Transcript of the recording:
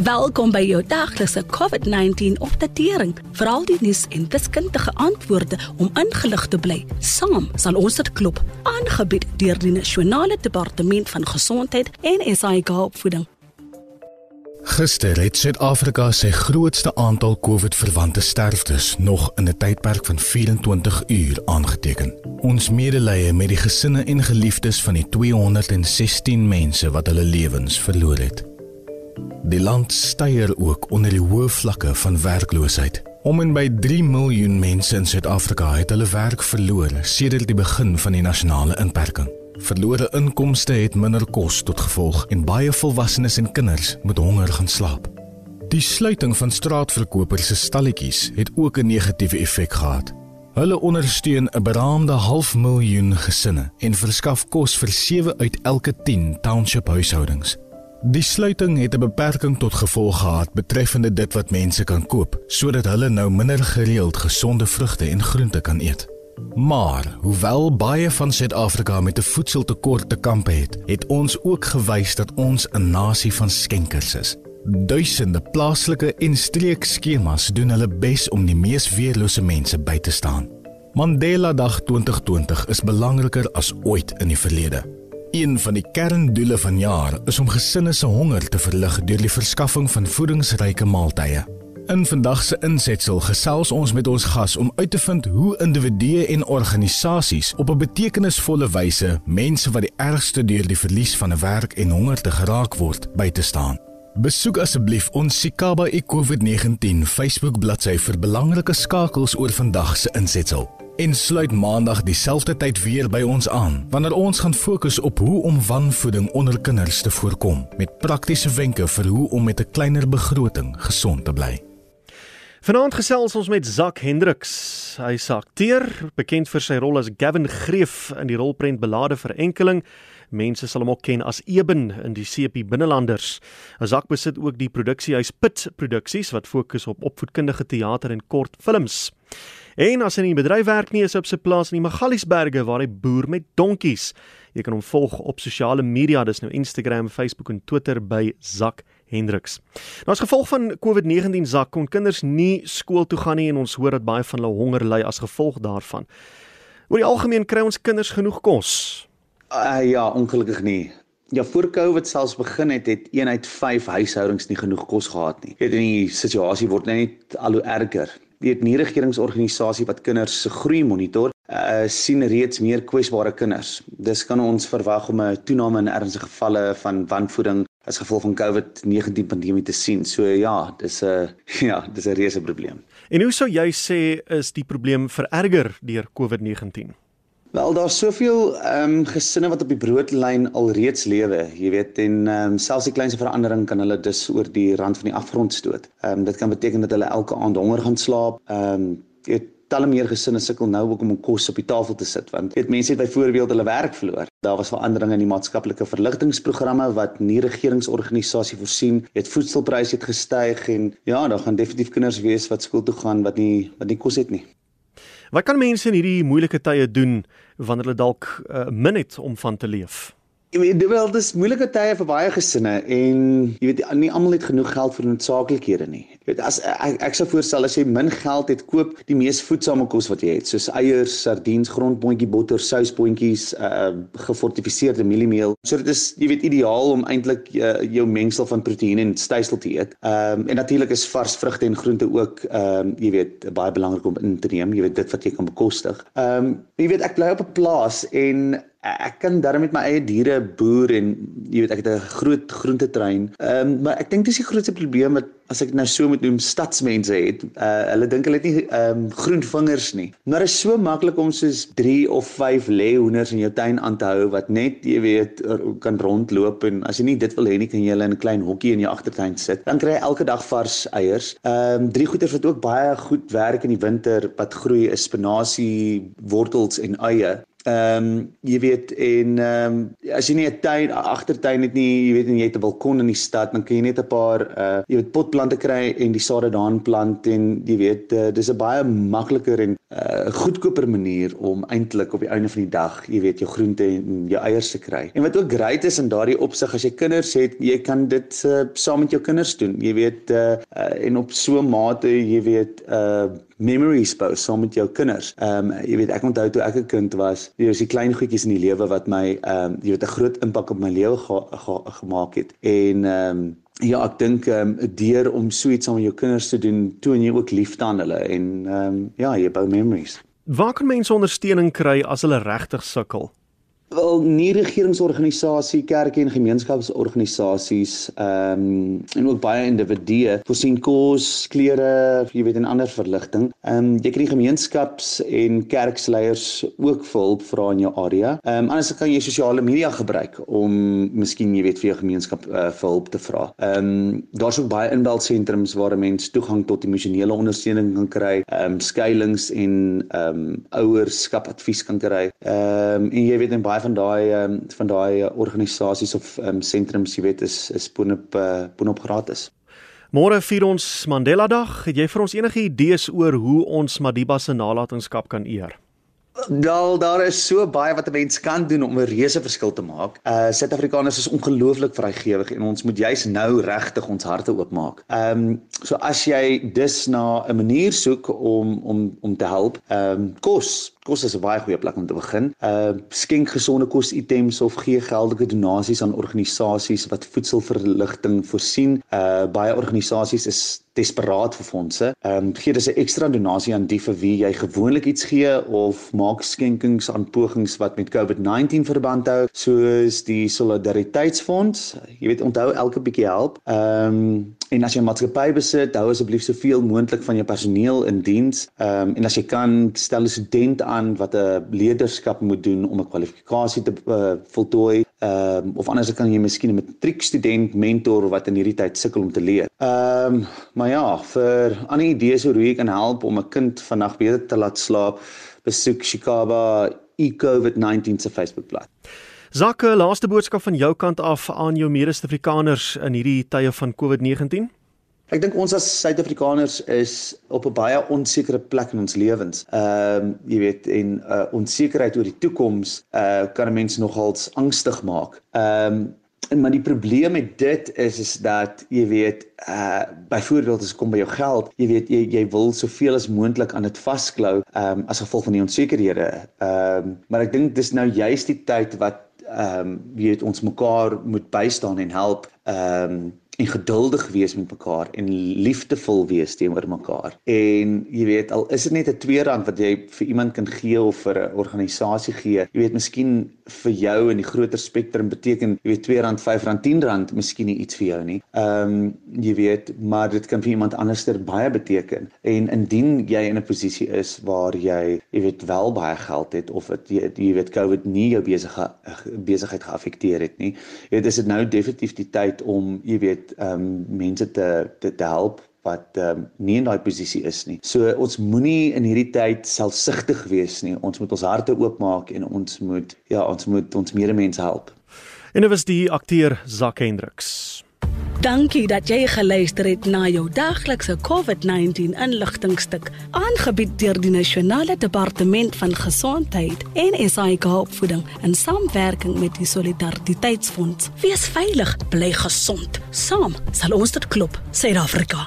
Welkom by jou daglikse COVID-19 opdatering. Veral die nuus en wiskundige antwoorde om ingelig te bly. Saam sal ons dit klop, aangebied deur die Nasionale Departement van Gesondheid en SAIG opvoeding. Gister het Suid-Afrika sy grootste aantal COVID-verwante sterftes nog in 'n tydperk van 24 uur aangeteken. Ons medelee met die gesinne en geliefdes van die 216 mense wat hulle lewens verloor het. Die land styer ook onder die hoë vlakke van werkloosheid. Om en by 3 miljoen mense in Suid-Afrika het hulle werk verloor sedert die begin van die nasionale inperking. Verlore inkomste het minder kos tot gevolg en baie volwassenes en kinders moet honger gaan slaap. Die sluiting van straatverkopers se stalletjies het ook 'n negatiewe effek gehad. Hulle ondersteun 'n beraamde half miljoen gesinne en verskaf kos vir 7 uit elke 10 township huishoudings. Die sluiting het 'n beperking tot gevolg gehad betreffende dit wat mense kan koop, sodat hulle nou minder gereeld gesonde vrugte en groente kan eet. Maar, hoewel baie van Suid-Afrika met 'n voedseltekort te kamp het, het ons ook gewys dat ons 'n nasie van skenkers is. Duisende plaaslike en streekskemas doen hulle bes om die mees weerlose mense by te staan. Mandela Dag 2020 is belangriker as ooit in die verlede. Een van die kerndoele van jaar is om gesinne se honger te verlig deur die verskaffing van voedingsryke maaltye. In vandag se insetsel gesels ons met ons gas om uit te vind hoe individue en organisasies op 'n betekenisvolle wyse mense wat die ergste deur die verlies van 'n werk en honger te geraak word, by te staan. Besoek asseblief ons Sikaba COVID-19 Facebook bladsy vir belangrike skakels oor vandag se insetsel. En sluit maandag dieselfde tyd weer by ons aan wanneer ons gaan fokus op hoe om wanvoeding onder kinders te voorkom met praktiese wenke vir hoe om met 'n kleiner begroting gesond te bly. Vanaand gesels ons met Zak Hendriks. Hy is akteur, bekend vir sy rol as Gavin Greef in die rolprent Belade vir Enkeling. Mense sal hom ook ken as Eben in die CP Binnelanders. Zak besit ook die produksiehuis Pit Produksies wat fokus op opvoedkundige teater en kortfilms. En as hy in die bedryf werk nie is op sy plaas in die Magaliesberge waar hy boer met donkies. Jy kan hom volg op sosiale media, dis nou Instagram, Facebook en Twitter by Zak Hendriks. Nou as gevolg van COVID-19 sak kon kinders nie skool toe gaan nie en ons hoor dat baie van hulle honger ly as gevolg daarvan. Oor die algemeen kry ons kinders genoeg kos. Uh, ja, ongelukkig nie. Ja, voor Covid selfs begin het, het een uit 5 huishoudings nie genoeg kos gehad nie. Dit in die situasie word net al hoe erger. Die nie-regeringsorganisasie wat kinders se groei monitor, uh, sien reeds meer kwesbare kinders. Dis kan ons verwag om 'n toename in ernstige gevalle van wanvoeding as gevolg van COVID-19 pandemie te sien. So ja, dis 'n ja, dis 'n reuse probleem. En hoe sou jy sê is die probleem vererger deur COVID-19? Wel daar's soveel ehm um, gesinne wat op die broodlyn alreeds lewe, jy weet en ehm um, selfs die kleinste verandering kan hulle dus oor die rand van die afgrond stoot. Ehm um, dit kan beteken dat hulle elke aand honger gaan slaap. Ehm um, jy talle meer gesinne sukkel nou ook om kos op die tafel te sit want weet mense het byvoorbeeld hulle werk verloor. Daar was veranderinge in die maatskaplike verligtingprogramme wat nie regeringsorganisasie voorsien. Het voedselpryse het gestyg en ja, daar gaan definitief kinders wees wat skool toe gaan wat nie wat nie kos het nie. Wat kan mense in hierdie moeilike tye doen wanneer hulle dalk uh, min het om van te leef? Jy weet wel dis moeilike tye vir baie gesinne en jy weet nie almal het genoeg geld vir noodsaaklikhede nie. Jy weet as ek, ek sou voorstel as jy min geld het, koop die mees voedsame kos wat jy het, soos eiers, sardiens, grondboontjie, botter, sousboontjies, uh gefortifiseerde mieliemeel. So dit is jy weet ideaal om eintlik uh, jou mengsel van proteïene en stysel te eet. Ehm um, en natuurlik is vars vrugte en groente ook ehm um, jy weet baie belangrik om in te neem. Jy weet dit wat jy kan bekostig. Ehm um, jy weet ek bly op 'n plaas en ek kan darm met my eie diere boer en jy weet ek het 'n groot groentetrein. Ehm um, maar ek dink dis die grootste probleem wat as ek nou so moet noem stadsmense het. Uh hulle dink hulle het nie ehm um, groen vingers nie. Maar is so maklik om soos 3 of 5 leeuhoenders in jou tuin aan te hou wat net jy weet kan rondloop en as jy nie dit wil hê nie kan jy hulle in 'n klein hokkie in jou agtertuin sit. Dan kry jy elke dag vars eiers. Ehm um, drie goeters wat ook baie goed werk in die winter wat groei is spinasie, wortels en eie. Ehm um, jy weet en ehm um, as jy nie 'n tuin agtertuin het nie, jy weet en jy het 'n balkon in die stad, dan kan jy net 'n paar uh jy weet potplante kry en die sade daarin plant en jy weet uh, dis 'n baie makliker en uh, goedkoper manier om eintlik op die einde van die dag, jy weet, jou groente en jou eiers te kry. En wat ook great is in daardie opsig as jy kinders het, jy kan dit uh, saam met jou kinders doen. Jy weet uh, uh, en op so 'n mate, jy weet, uh memories bou saam met jou kinders. Ehm um, jy weet ek onthou toe ek 'n kind was, jy weet die klein goedjies in die lewe wat my ehm um, jy weet 'n groot impak op my lewe ge ge gemaak het. En ehm um, ja, ek dink ehm um, deur om so iets met jou kinders te doen, toon jy ook liefde aan hulle en ehm um, ja, jy bou memories. Waar kan mense ondersteuning kry as hulle regtig sukkel? Wel nie regeringsorganisasie, kerke en gemeenskapsorganisasies ehm um, en ook baie individue voorsien kos, klere, jy weet en ander verligting. Ehm um, jy kry gemeenskaps en kerksleiers ook vir hulp vra in jou area. Ehm um, anders kan jy sosiale media gebruik om miskien jy weet vir jou gemeenskap uh, vir hulp te vra. Ehm um, daar's ook baie inbelsentrums waar mense toegang tot emosionele ondersteuning kan kry, ehm um, skuilings en ehm um, ouerskap advies kan kry. Ehm um, en jy weet en baie van daai um, van daai organisasies of um, sentrums, jy weet, is is boonop uh, boonop gratis. Môre vier ons Mandela Dag. Het jy vir ons enige idees oor hoe ons Madiba se nalatenskap kan eer? Wel daar is so baie wat 'n mens kan doen om 'n reuse verskil te maak. Uh Suid-Afrikaners is ongelooflik vrygewig en ons moet juis nou regtig ons harte oopmaak. Ehm um, so as jy dus na 'n manier soek om om om te help, ehm um, kos Kos is 'n baie goeie plek om te begin. Uh skenk gesonde kositems of gee geldelike donasies aan organisasies wat voedselverligting voorsien. Uh baie organisasies is desperaat vir fondse. Ehm um, gee dis 'n ekstra donasie aan die vir wie jy gewoonlik iets gee of maak skenkings aan pogings wat met COVID-19 verband hou, soos die Solidariteitsfonds. Jy weet onthou elke bietjie help. Ehm um, en as jy 'n maatskappy besit, hou asseblief soveel moontlik van jou personeel in diens. Ehm um, en as jy kan stel 'n student aan wat 'n leierskap moet doen om 'n kwalifikasie te uh, voltooi. Ehm um, of anders kan jy miskien 'n matriekstudent mentor wat in hierdie tyd sukkel om te leer. Ehm um, maar ja, vir ander idees oor hoe jy kan help om 'n kind vannag beter te laat slaap, besoek Shikaba eCovid19 se Facebookblad. Zakke, laaste boodskap van jou kant af aan jou mede-Suid-Afrikaners in hierdie tye van COVID-19. Ek dink ons as Suid-Afrikaners is op 'n baie onsekere plek in ons lewens. Ehm uh, jy weet en uh, onsekerheid oor die toekoms uh, kan 'n mens nogals angstig maak. Ehm um, en maar die probleem met dit is is dat jy weet uh byvoorbeeld as kom by jou geld, jy weet jy jy wil soveel as moontlik aan dit vasklou ehm um, as gevolg van die onsekerhede. Ehm um, maar ek dink dis nou juist die tyd wat ehm um, weet ons mekaar moet bystaan en help. Ehm um, en geduldig wees met mekaar en liefdevol wees teenoor mekaar. En jy weet al is dit net 'n R2 wat jy vir iemand kan gee of vir 'n organisasie gee. Jy weet miskien vir jou in die groter spektrum beteken jy weet R2, R5, R10 miskien nie iets vir jou nie. Ehm um, jy weet, maar dit kan vir iemand anderster baie beteken. En indien jy in 'n posisie is waar jy jy weet wel baie geld het of dit jy, jy weet COVID nie jou besige besigheid geaffekteer het nie. Jy weet is dit nou definitief die tyd om jy weet ehm um, mense te te, te help wat ehm um, nie in daai posisie is nie. So ons moenie in hierdie tyd selfsugtig wees nie. Ons moet ons harte oopmaak en ons moet ja, ons moet ons medemense help. En dit was die akteur Zak Hendriks. Dankie dat jy geluister het na jou daglikse COVID-19 inligtingstuk aangebied deur die Nasionale Departement van Gesondheid en SAIK Opvoeding in samewerking met die Solidariteitsfonds. Wees veilig, bly gesond. Saam sal ons dit klop, Suid-Afrika.